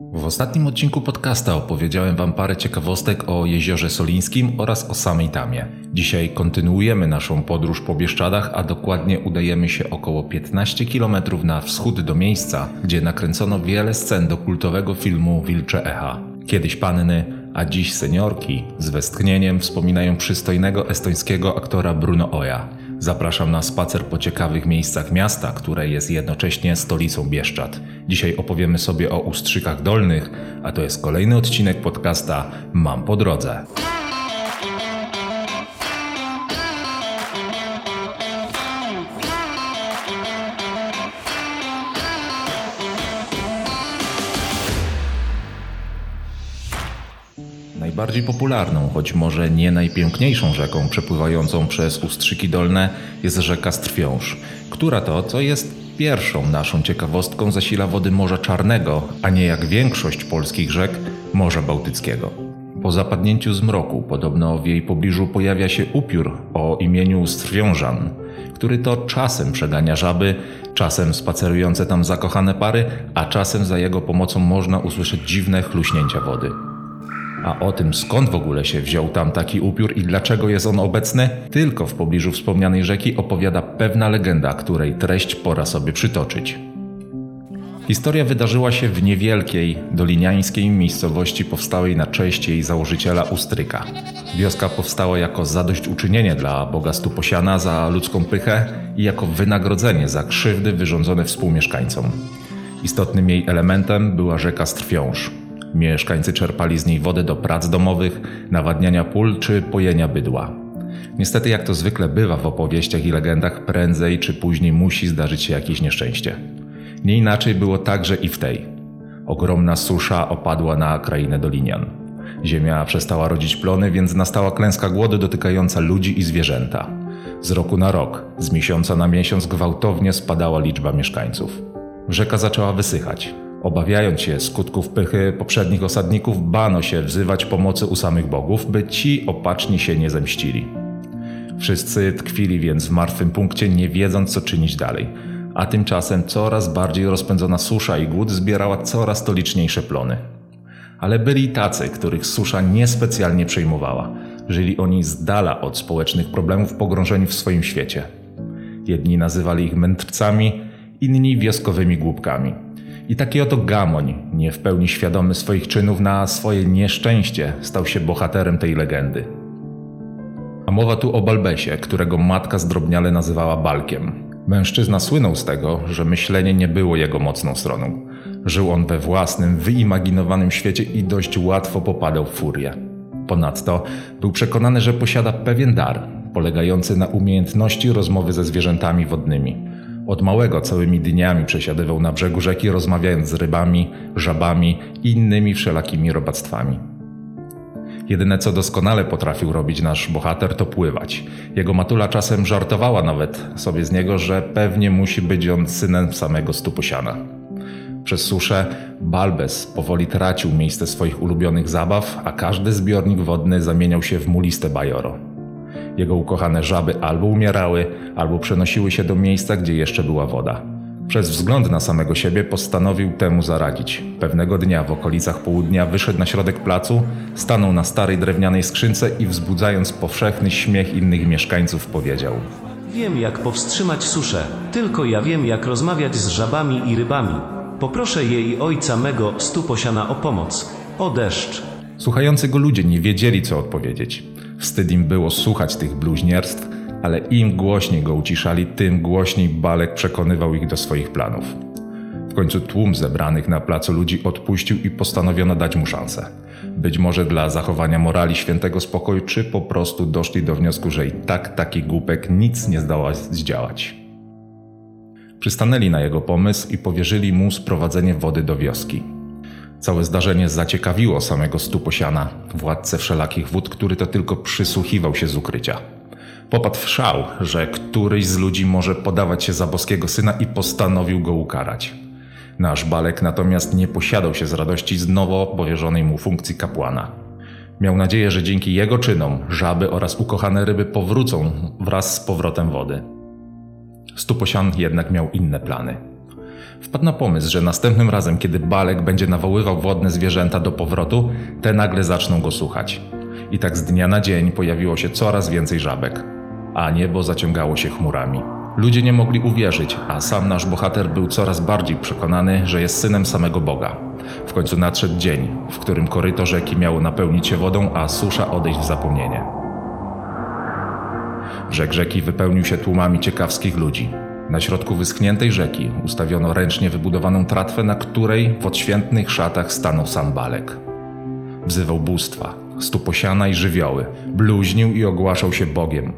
W ostatnim odcinku podcasta opowiedziałem Wam parę ciekawostek o jeziorze Solińskim oraz o samej Tamie. Dzisiaj kontynuujemy naszą podróż po Bieszczadach, a dokładnie udajemy się około 15 km na wschód do miejsca, gdzie nakręcono wiele scen do kultowego filmu Wilcze Echa. Kiedyś panny, a dziś seniorki z westchnieniem wspominają przystojnego estońskiego aktora Bruno Oja. Zapraszam na spacer po ciekawych miejscach miasta, które jest jednocześnie stolicą Bieszczad. Dzisiaj opowiemy sobie o Ustrzykach Dolnych, a to jest kolejny odcinek podcasta Mam po drodze. Najbardziej popularną, choć może nie najpiękniejszą rzeką przepływającą przez Ustrzyki Dolne jest rzeka Strwiąż, która to, co jest pierwszą naszą ciekawostką, zasila wody Morza Czarnego, a nie jak większość polskich rzek Morza Bałtyckiego. Po zapadnięciu zmroku podobno w jej pobliżu pojawia się upiór o imieniu Strwiążan, który to czasem przegania żaby, czasem spacerujące tam zakochane pary, a czasem za jego pomocą można usłyszeć dziwne chluśnięcia wody. A o tym, skąd w ogóle się wziął tam taki upiór i dlaczego jest on obecny, tylko w pobliżu wspomnianej rzeki opowiada pewna legenda, której treść pora sobie przytoczyć. Historia wydarzyła się w niewielkiej, doliniańskiej miejscowości powstałej na cześć jej założyciela Ustryka. Wioska powstała jako zadośćuczynienie dla Boga Stuposiana za ludzką pychę i jako wynagrodzenie za krzywdy wyrządzone współmieszkańcom. Istotnym jej elementem była rzeka Strwiąż, Mieszkańcy czerpali z niej wodę do prac domowych, nawadniania pól czy pojenia bydła. Niestety, jak to zwykle bywa w opowieściach i legendach, prędzej czy później musi zdarzyć się jakieś nieszczęście. Nie inaczej było także i w tej. Ogromna susza opadła na krainę Dolinian. Ziemia przestała rodzić plony, więc nastała klęska głodu dotykająca ludzi i zwierzęta. Z roku na rok, z miesiąca na miesiąc gwałtownie spadała liczba mieszkańców. Rzeka zaczęła wysychać. Obawiając się skutków pychy poprzednich osadników, bano się wzywać pomocy u samych bogów, by ci opaczni się nie zemścili. Wszyscy tkwili więc w martwym punkcie, nie wiedząc co czynić dalej. A tymczasem coraz bardziej rozpędzona susza i głód zbierała coraz to liczniejsze plony. Ale byli tacy, których susza niespecjalnie przejmowała. Żyli oni z dala od społecznych problemów, pogrążeni w swoim świecie. Jedni nazywali ich mędrcami, inni wioskowymi głupkami – i taki oto Gamoń, nie w pełni świadomy swoich czynów na swoje nieszczęście, stał się bohaterem tej legendy. A mowa tu o Balbesie, którego matka zdrobniale nazywała Balkiem. Mężczyzna słynął z tego, że myślenie nie było jego mocną stroną. Żył on we własnym, wyimaginowanym świecie i dość łatwo popadał w furię. Ponadto był przekonany, że posiada pewien dar, polegający na umiejętności rozmowy ze zwierzętami wodnymi – od małego całymi dniami przesiadywał na brzegu rzeki, rozmawiając z rybami, żabami i innymi wszelakimi robactwami. Jedyne co doskonale potrafił robić nasz bohater to pływać. Jego matula czasem żartowała nawet sobie z niego, że pewnie musi być on synem samego Stuposiana. Przez suszę Balbes powoli tracił miejsce swoich ulubionych zabaw, a każdy zbiornik wodny zamieniał się w muliste bajoro. Jego ukochane żaby albo umierały, albo przenosiły się do miejsca, gdzie jeszcze była woda. Przez wzgląd na samego siebie postanowił temu zaradzić. Pewnego dnia w okolicach południa wyszedł na środek placu, stanął na starej drewnianej skrzynce i wzbudzając powszechny śmiech innych mieszkańców powiedział: Wiem jak powstrzymać suszę, tylko ja wiem jak rozmawiać z żabami i rybami. Poproszę jej ojca mego Stuposiana o pomoc. O deszcz. Słuchający go ludzie nie wiedzieli co odpowiedzieć. Wstyd im było słuchać tych bluźnierstw, ale im głośniej go uciszali, tym głośniej Balek przekonywał ich do swoich planów. W końcu tłum zebranych na placu ludzi odpuścił i postanowiono dać mu szansę. Być może dla zachowania morali świętego spokoju, czy po prostu doszli do wniosku, że i tak taki głupek nic nie zdoła zdziałać. Przystanęli na jego pomysł i powierzyli mu sprowadzenie wody do wioski. Całe zdarzenie zaciekawiło samego Stuposiana, władcę wszelakich wód, który to tylko przysłuchiwał się z ukrycia. Popadł w szał, że któryś z ludzi może podawać się za boskiego syna i postanowił go ukarać. Nasz Balek natomiast nie posiadał się z radości z nowo powierzonej mu funkcji kapłana. Miał nadzieję, że dzięki jego czynom żaby oraz ukochane ryby powrócą wraz z powrotem wody. Stuposian jednak miał inne plany. Wpadł na pomysł, że następnym razem, kiedy Balek będzie nawoływał wodne zwierzęta do powrotu, te nagle zaczną go słuchać. I tak z dnia na dzień pojawiło się coraz więcej żabek, a niebo zaciągało się chmurami. Ludzie nie mogli uwierzyć, a sam nasz bohater był coraz bardziej przekonany, że jest synem samego Boga. W końcu nadszedł dzień, w którym koryto rzeki miało napełnić się wodą, a susza odejść w zapomnienie. Brzeg rzeki wypełnił się tłumami ciekawskich ludzi. Na środku wyschniętej rzeki ustawiono ręcznie wybudowaną tratwę, na której w odświętnych szatach stanął sam Balek. Wzywał bóstwa, stuposiana i żywioły, bluźnił i ogłaszał się Bogiem.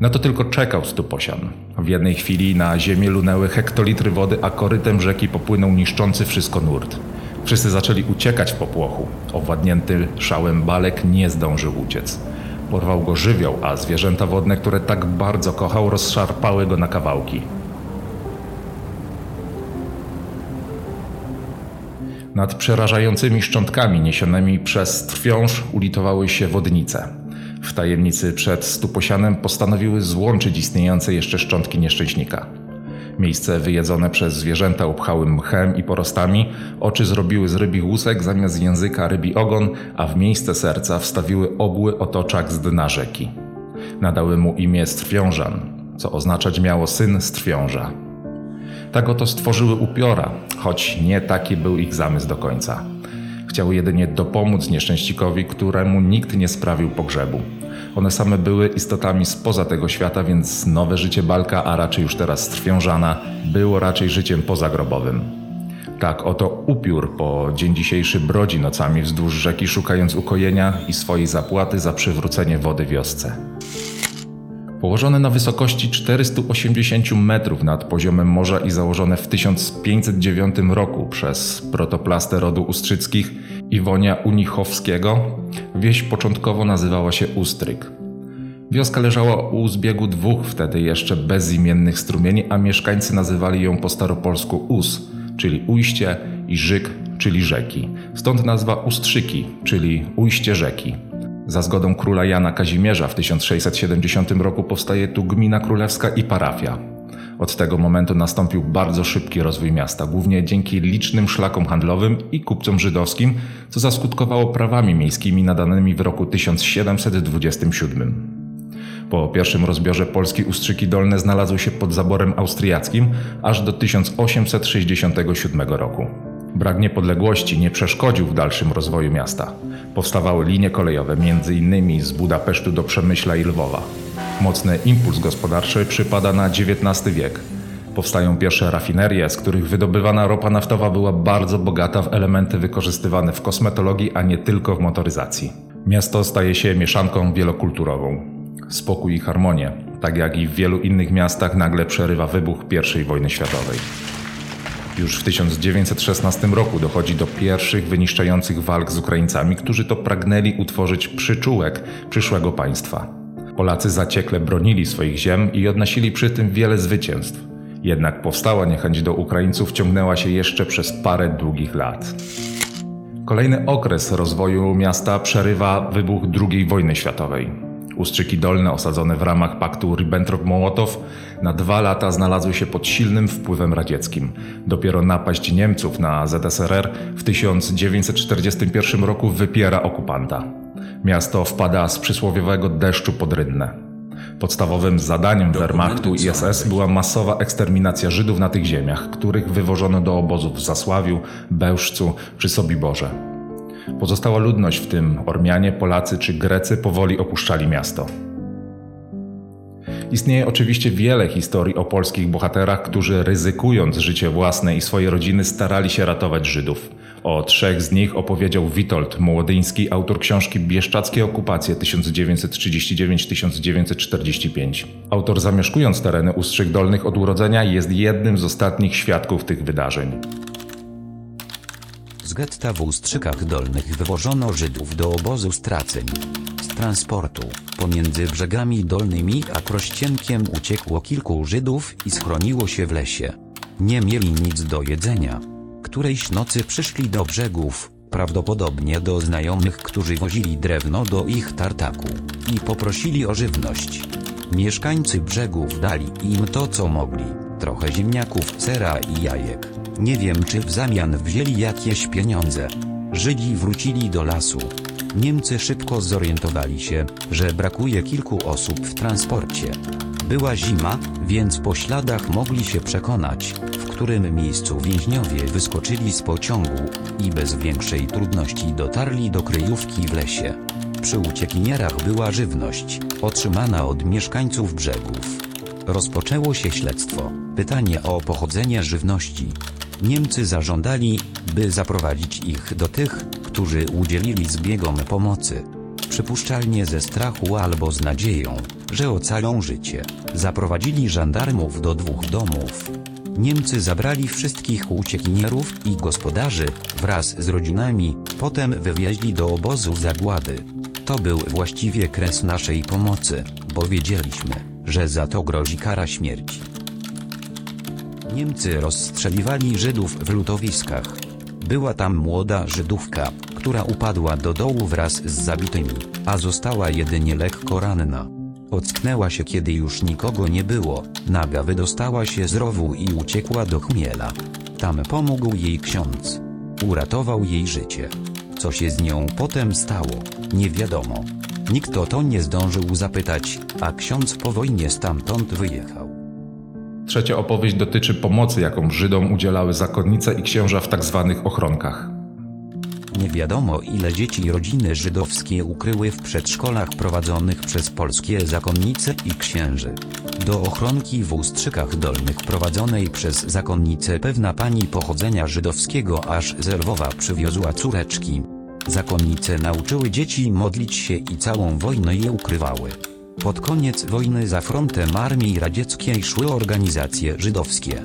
Na to tylko czekał stuposian. W jednej chwili na ziemię lunęły hektolitry wody, a korytem rzeki popłynął niszczący wszystko nurt. Wszyscy zaczęli uciekać w popłochu. Owładnięty szałem Balek nie zdążył uciec. Porwał go żywioł, a zwierzęta wodne, które tak bardzo kochał, rozszarpały go na kawałki. Nad przerażającymi szczątkami niesionymi przez trwiąż ulitowały się wodnice. W tajemnicy przed stuposianem postanowiły złączyć istniejące jeszcze szczątki nieszczęśnika. Miejsce wyjedzone przez zwierzęta upchały mchem i porostami, oczy zrobiły z rybich łusek zamiast języka rybi ogon, a w miejsce serca wstawiły obły otoczak z dna rzeki. Nadały mu imię Strwiążan, co oznaczać miało syn Strwiąża. Tak oto stworzyły upiora, choć nie taki był ich zamysł do końca. Chciały jedynie dopomóc nieszczęścikowi, któremu nikt nie sprawił pogrzebu. One same były istotami spoza tego świata, więc nowe życie Balka, a raczej już teraz Strwiążana, było raczej życiem pozagrobowym. Tak oto upiór po dzień dzisiejszy brodzi nocami wzdłuż rzeki, szukając ukojenia i swojej zapłaty za przywrócenie wody wiosce. Położone na wysokości 480 metrów nad poziomem morza i założone w 1509 roku przez protoplastę rodu Ustrzyckich Iwonia Unichowskiego, wieś początkowo nazywała się Ustryk. Wioska leżała u zbiegu dwóch wtedy jeszcze bezimiennych strumieni, a mieszkańcy nazywali ją po staropolsku Us, czyli ujście, i Żyk, czyli rzeki. Stąd nazwa Ustrzyki, czyli ujście rzeki. Za zgodą króla Jana Kazimierza w 1670 roku powstaje tu gmina królewska i parafia. Od tego momentu nastąpił bardzo szybki rozwój miasta, głównie dzięki licznym szlakom handlowym i kupcom żydowskim, co zaskutkowało prawami miejskimi nadanymi w roku 1727. Po pierwszym rozbiorze Polski Ustrzyki Dolne znalazły się pod zaborem austriackim aż do 1867 roku. Brak niepodległości nie przeszkodził w dalszym rozwoju miasta. Powstawały linie kolejowe, m.in. z Budapesztu do Przemyśla i Lwowa. Mocny impuls gospodarczy przypada na XIX wiek. Powstają pierwsze rafinerie, z których wydobywana ropa naftowa była bardzo bogata w elementy wykorzystywane w kosmetologii, a nie tylko w motoryzacji. Miasto staje się mieszanką wielokulturową. Spokój i harmonię, tak jak i w wielu innych miastach, nagle przerywa wybuch I wojny światowej. Już w 1916 roku dochodzi do pierwszych wyniszczających walk z Ukraińcami, którzy to pragnęli utworzyć przyczółek przyszłego państwa. Polacy zaciekle bronili swoich ziem i odnosili przy tym wiele zwycięstw. Jednak powstała niechęć do Ukraińców ciągnęła się jeszcze przez parę długich lat. Kolejny okres rozwoju miasta przerywa wybuch II wojny światowej. Ustrzyki Dolne osadzone w ramach paktu Ribbentrop-Mołotow na dwa lata znalazły się pod silnym wpływem radzieckim. Dopiero napaść Niemców na ZSRR w 1941 roku wypiera okupanta. Miasto wpada z przysłowiowego deszczu pod rynnę. Podstawowym zadaniem Wehrmachtu i SS była masowa eksterminacja Żydów na tych ziemiach, których wywożono do obozów w Zasławiu, Bełżcu czy Sobiborze. Pozostała ludność, w tym Ormianie, Polacy czy Grecy, powoli opuszczali miasto. Istnieje oczywiście wiele historii o polskich bohaterach, którzy ryzykując życie własne i swoje rodziny starali się ratować Żydów. O trzech z nich opowiedział Witold Młodyński, autor książki Bieszczackie okupacje 1939-1945. Autor zamieszkując tereny Ustrzyk Dolnych od urodzenia jest jednym z ostatnich świadków tych wydarzeń. Z getta w Ustrzykach Dolnych wywożono Żydów do obozu straceń. Z transportu, pomiędzy brzegami dolnymi a Krościenkiem uciekło kilku Żydów i schroniło się w lesie. Nie mieli nic do jedzenia. Którejś nocy przyszli do brzegów, prawdopodobnie do znajomych, którzy wozili drewno do ich tartaku, i poprosili o żywność. Mieszkańcy brzegów dali im to co mogli, trochę ziemniaków, sera i jajek. Nie wiem czy w zamian wzięli jakieś pieniądze. Żydzi wrócili do lasu. Niemcy szybko zorientowali się, że brakuje kilku osób w transporcie. Była zima, więc po śladach mogli się przekonać, w którym miejscu więźniowie wyskoczyli z pociągu i bez większej trudności dotarli do kryjówki w lesie. Przy uciekinierach była żywność, otrzymana od mieszkańców brzegów. Rozpoczęło się śledztwo, pytanie o pochodzenie żywności. Niemcy zażądali, by zaprowadzić ich do tych, którzy udzielili zbiegom pomocy. Przypuszczalnie ze strachu albo z nadzieją, że ocalą życie, zaprowadzili żandarmów do dwóch domów. Niemcy zabrali wszystkich uciekinierów i gospodarzy, wraz z rodzinami, potem wywieźli do obozu zagłady. To był właściwie kres naszej pomocy, bo wiedzieliśmy, że za to grozi kara śmierci. Niemcy rozstrzeliwali Żydów w lutowiskach. Była tam młoda Żydówka, która upadła do dołu wraz z zabitymi, a została jedynie lekko ranna. Ocknęła się kiedy już nikogo nie było, naga wydostała się z rowu i uciekła do chmiela. Tam pomógł jej ksiądz. Uratował jej życie. Co się z nią potem stało, nie wiadomo. Nikt o to nie zdążył zapytać, a ksiądz po wojnie stamtąd wyjechał. Trzecia opowieść dotyczy pomocy, jaką Żydom udzielały zakonnice i księża w tzw. ochronkach. Nie wiadomo ile dzieci rodziny żydowskie ukryły w przedszkolach prowadzonych przez polskie zakonnice i księży. Do ochronki w Ustrzykach Dolnych prowadzonej przez zakonnicę pewna pani pochodzenia żydowskiego aż z Lwowa przywiozła córeczki. Zakonnice nauczyły dzieci modlić się i całą wojnę je ukrywały. Pod koniec wojny za frontem armii radzieckiej szły organizacje żydowskie.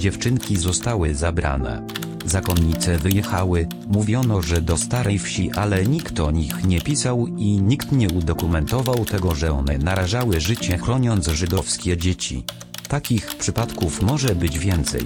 Dziewczynki zostały zabrane. Zakonnice wyjechały, mówiono, że do starej wsi, ale nikt o nich nie pisał i nikt nie udokumentował tego, że one narażały życie chroniąc żydowskie dzieci. Takich przypadków może być więcej.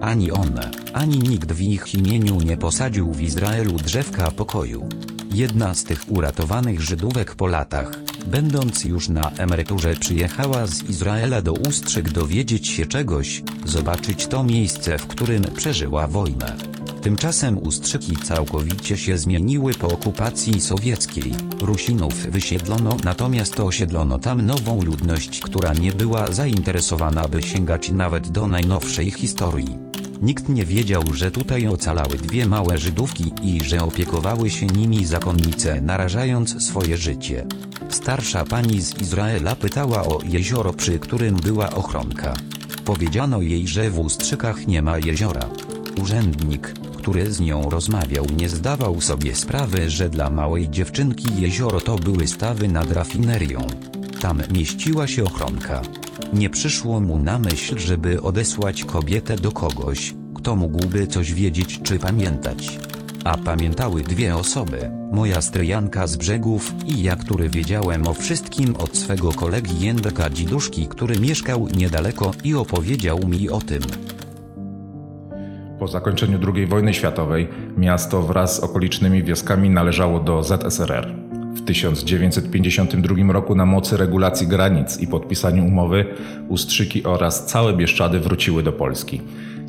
Ani one, ani nikt w ich imieniu nie posadził w Izraelu drzewka pokoju. Jedna z tych uratowanych Żydówek po latach, będąc już na emeryturze przyjechała z Izraela do Ustrzyk dowiedzieć się czegoś, zobaczyć to miejsce w którym przeżyła wojnę. Tymczasem Ustrzyki całkowicie się zmieniły po okupacji sowieckiej. Rusinów wysiedlono natomiast osiedlono tam nową ludność, która nie była zainteresowana by sięgać nawet do najnowszej historii. Nikt nie wiedział, że tutaj ocalały dwie małe Żydówki i że opiekowały się nimi zakonnice narażając swoje życie. Starsza pani z Izraela pytała o jezioro przy którym była ochronka. Powiedziano jej, że w Ustrzykach nie ma jeziora. Urzędnik, który z nią rozmawiał nie zdawał sobie sprawy, że dla małej dziewczynki jezioro to były stawy nad rafinerią. Tam mieściła się ochronka. Nie przyszło mu na myśl, żeby odesłać kobietę do kogoś, kto mógłby coś wiedzieć czy pamiętać. A pamiętały dwie osoby, moja stryjanka z brzegów i ja, który wiedziałem o wszystkim od swego kolegi Jędrka Dziduszki, który mieszkał niedaleko i opowiedział mi o tym. Po zakończeniu II wojny światowej miasto wraz z okolicznymi wioskami należało do ZSRR. W 1952 roku na mocy regulacji granic i podpisaniu umowy Ustrzyki oraz całe Bieszczady wróciły do Polski.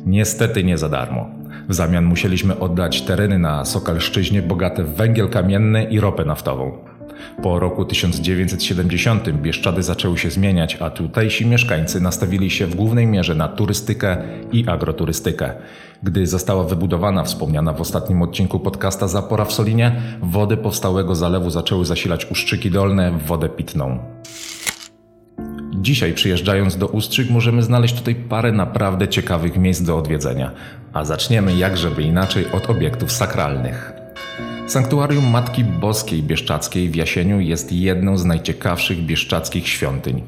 Niestety nie za darmo. W zamian musieliśmy oddać tereny na Sokalszczyźnie bogate w węgiel kamienny i ropę naftową. Po roku 1970 Bieszczady zaczęły się zmieniać, a tutejsi mieszkańcy nastawili się w głównej mierze na turystykę i agroturystykę. Gdy została wybudowana wspomniana w ostatnim odcinku podcasta Zapora w Solinie, wody powstałego zalewu zaczęły zasilać Uszczyki Dolne w wodę pitną. Dzisiaj przyjeżdżając do Ustrzyk możemy znaleźć tutaj parę naprawdę ciekawych miejsc do odwiedzenia, a zaczniemy jakżeby inaczej od obiektów sakralnych. Sanktuarium Matki Boskiej Bieszczackiej w Jasieniu jest jedną z najciekawszych bieszczadzkich świątyń.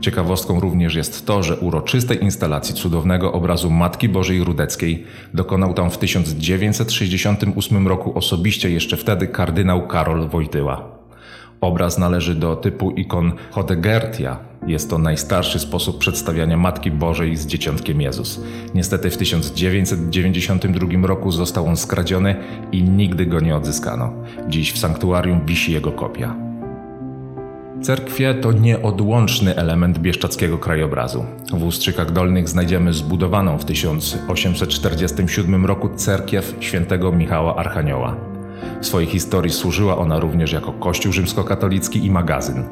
Ciekawostką również jest to, że uroczystej instalacji cudownego obrazu Matki Bożej Rudeckiej dokonał tam w 1968 roku osobiście jeszcze wtedy kardynał Karol Wojtyła. Obraz należy do typu ikon Hodegertia. Jest to najstarszy sposób przedstawiania Matki Bożej z Dzieciątkiem Jezus. Niestety w 1992 roku został on skradziony i nigdy go nie odzyskano. Dziś w sanktuarium wisi jego kopia. Cerkwie to nieodłączny element bieszczackiego krajobrazu. W Ustrzykach Dolnych znajdziemy zbudowaną w 1847 roku cerkiew świętego Michała Archanioła. W swojej historii służyła ona również jako kościół rzymskokatolicki i magazyn.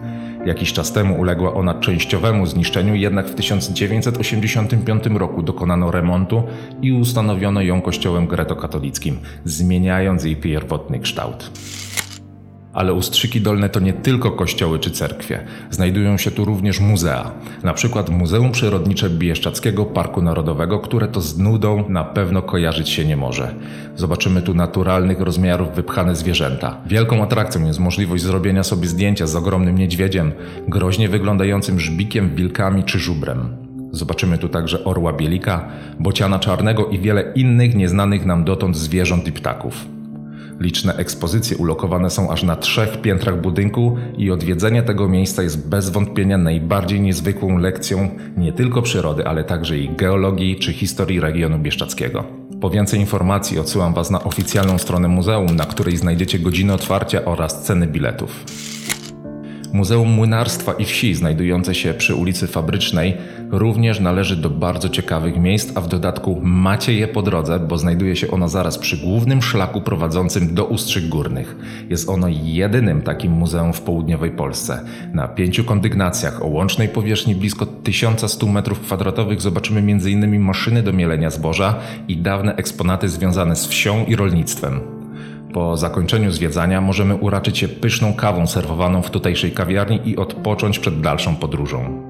Jakiś czas temu uległa ona częściowemu zniszczeniu, jednak w 1985 roku dokonano remontu i ustanowiono ją kościołem gretokatolickim, zmieniając jej pierwotny kształt. Ale Ustrzyki Dolne to nie tylko kościoły czy cerkwie. Znajdują się tu również muzea. Na przykład Muzeum Przyrodnicze Bieszczackiego Parku Narodowego, które to z nudą na pewno kojarzyć się nie może. Zobaczymy tu naturalnych rozmiarów wypchane zwierzęta. Wielką atrakcją jest możliwość zrobienia sobie zdjęcia z ogromnym niedźwiedziem, groźnie wyglądającym żbikiem, wilkami czy żubrem. Zobaczymy tu także orła bielika, bociana czarnego i wiele innych nieznanych nam dotąd zwierząt i ptaków. Liczne ekspozycje ulokowane są aż na trzech piętrach budynku i odwiedzenie tego miejsca jest bez wątpienia najbardziej niezwykłą lekcją nie tylko przyrody, ale także i geologii czy historii regionu bieszczackiego. Po więcej informacji odsyłam Was na oficjalną stronę muzeum, na której znajdziecie godziny otwarcia oraz ceny biletów. Muzeum Młynarstwa i Wsi, znajdujące się przy ulicy Fabrycznej, również należy do bardzo ciekawych miejsc, a w dodatku macie je po drodze, bo znajduje się ono zaraz przy głównym szlaku prowadzącym do Ustrzyk Górnych. Jest ono jedynym takim muzeum w południowej Polsce. Na pięciu kondygnacjach o łącznej powierzchni blisko 1100 m2 zobaczymy m.in. maszyny do mielenia zboża i dawne eksponaty związane z wsią i rolnictwem. Po zakończeniu zwiedzania możemy uraczyć się pyszną kawą serwowaną w tutejszej kawiarni i odpocząć przed dalszą podróżą.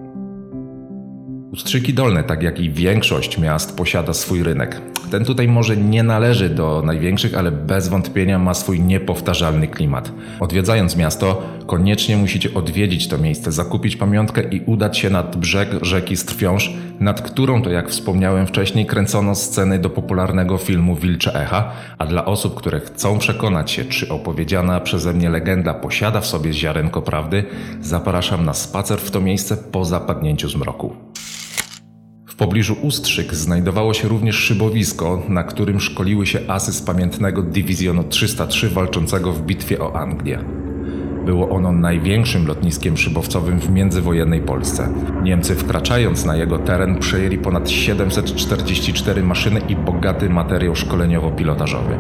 Ustrzyki Dolne, tak jak i większość miast, posiada swój rynek. Ten tutaj może nie należy do największych, ale bez wątpienia ma swój niepowtarzalny klimat. Odwiedzając miasto, koniecznie musicie odwiedzić to miejsce, zakupić pamiątkę i udać się nad brzeg rzeki Strwiąż, nad którą to, jak wspomniałem wcześniej, kręcono sceny do popularnego filmu Wilcze Echa, a dla osób, które chcą przekonać się, czy opowiedziana przeze mnie legenda posiada w sobie ziarenko prawdy, zapraszam na spacer w to miejsce po zapadnięciu zmroku. W pobliżu Ustrzyk znajdowało się również szybowisko, na którym szkoliły się asy z pamiętnego dywizjonu 303 walczącego w bitwie o Anglię. Było ono największym lotniskiem szybowcowym w międzywojennej Polsce. Niemcy wkraczając na jego teren przejęli ponad 744 maszyny i bogaty materiał szkoleniowo-pilotażowy.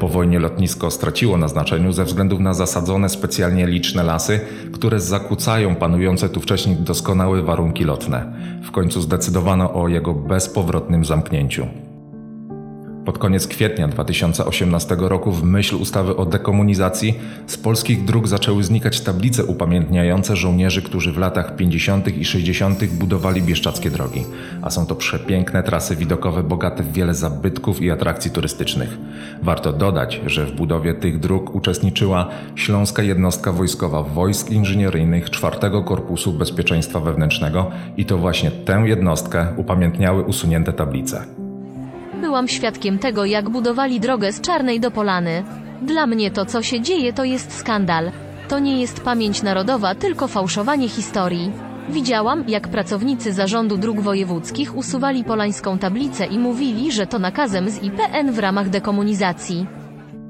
Po wojnie lotnisko straciło na znaczeniu ze względu na zasadzone specjalnie liczne lasy, które zakłócają panujące tu wcześniej doskonałe warunki lotne. W końcu zdecydowano o jego bezpowrotnym zamknięciu. Pod koniec kwietnia 2018 roku, w myśl ustawy o dekomunizacji, z polskich dróg zaczęły znikać tablice upamiętniające żołnierzy, którzy w latach 50. i 60. budowali bieszczackie drogi. A są to przepiękne trasy widokowe, bogate w wiele zabytków i atrakcji turystycznych. Warto dodać, że w budowie tych dróg uczestniczyła Śląska Jednostka Wojskowa Wojsk Inżynieryjnych 4 Korpusu Bezpieczeństwa Wewnętrznego i to właśnie tę jednostkę upamiętniały usunięte tablice. Byłam świadkiem tego, jak budowali drogę z Czarnej do Polany. Dla mnie to, co się dzieje, to jest skandal. To nie jest pamięć narodowa, tylko fałszowanie historii. Widziałam, jak pracownicy zarządu dróg wojewódzkich usuwali polańską tablicę i mówili, że to nakazem z IPN w ramach dekomunizacji.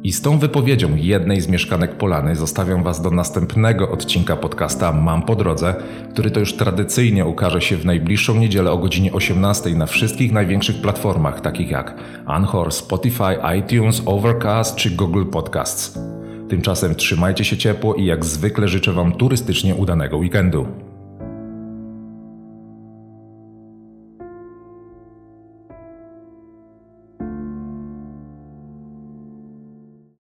I z tą wypowiedzią jednej z mieszkanek Polany zostawiam Was do następnego odcinka podcasta Mam po drodze, który to już tradycyjnie ukaże się w najbliższą niedzielę o godzinie 18 na wszystkich największych platformach, takich jak Anchor, Spotify, iTunes, Overcast czy Google Podcasts. Tymczasem trzymajcie się ciepło i jak zwykle życzę Wam turystycznie udanego weekendu.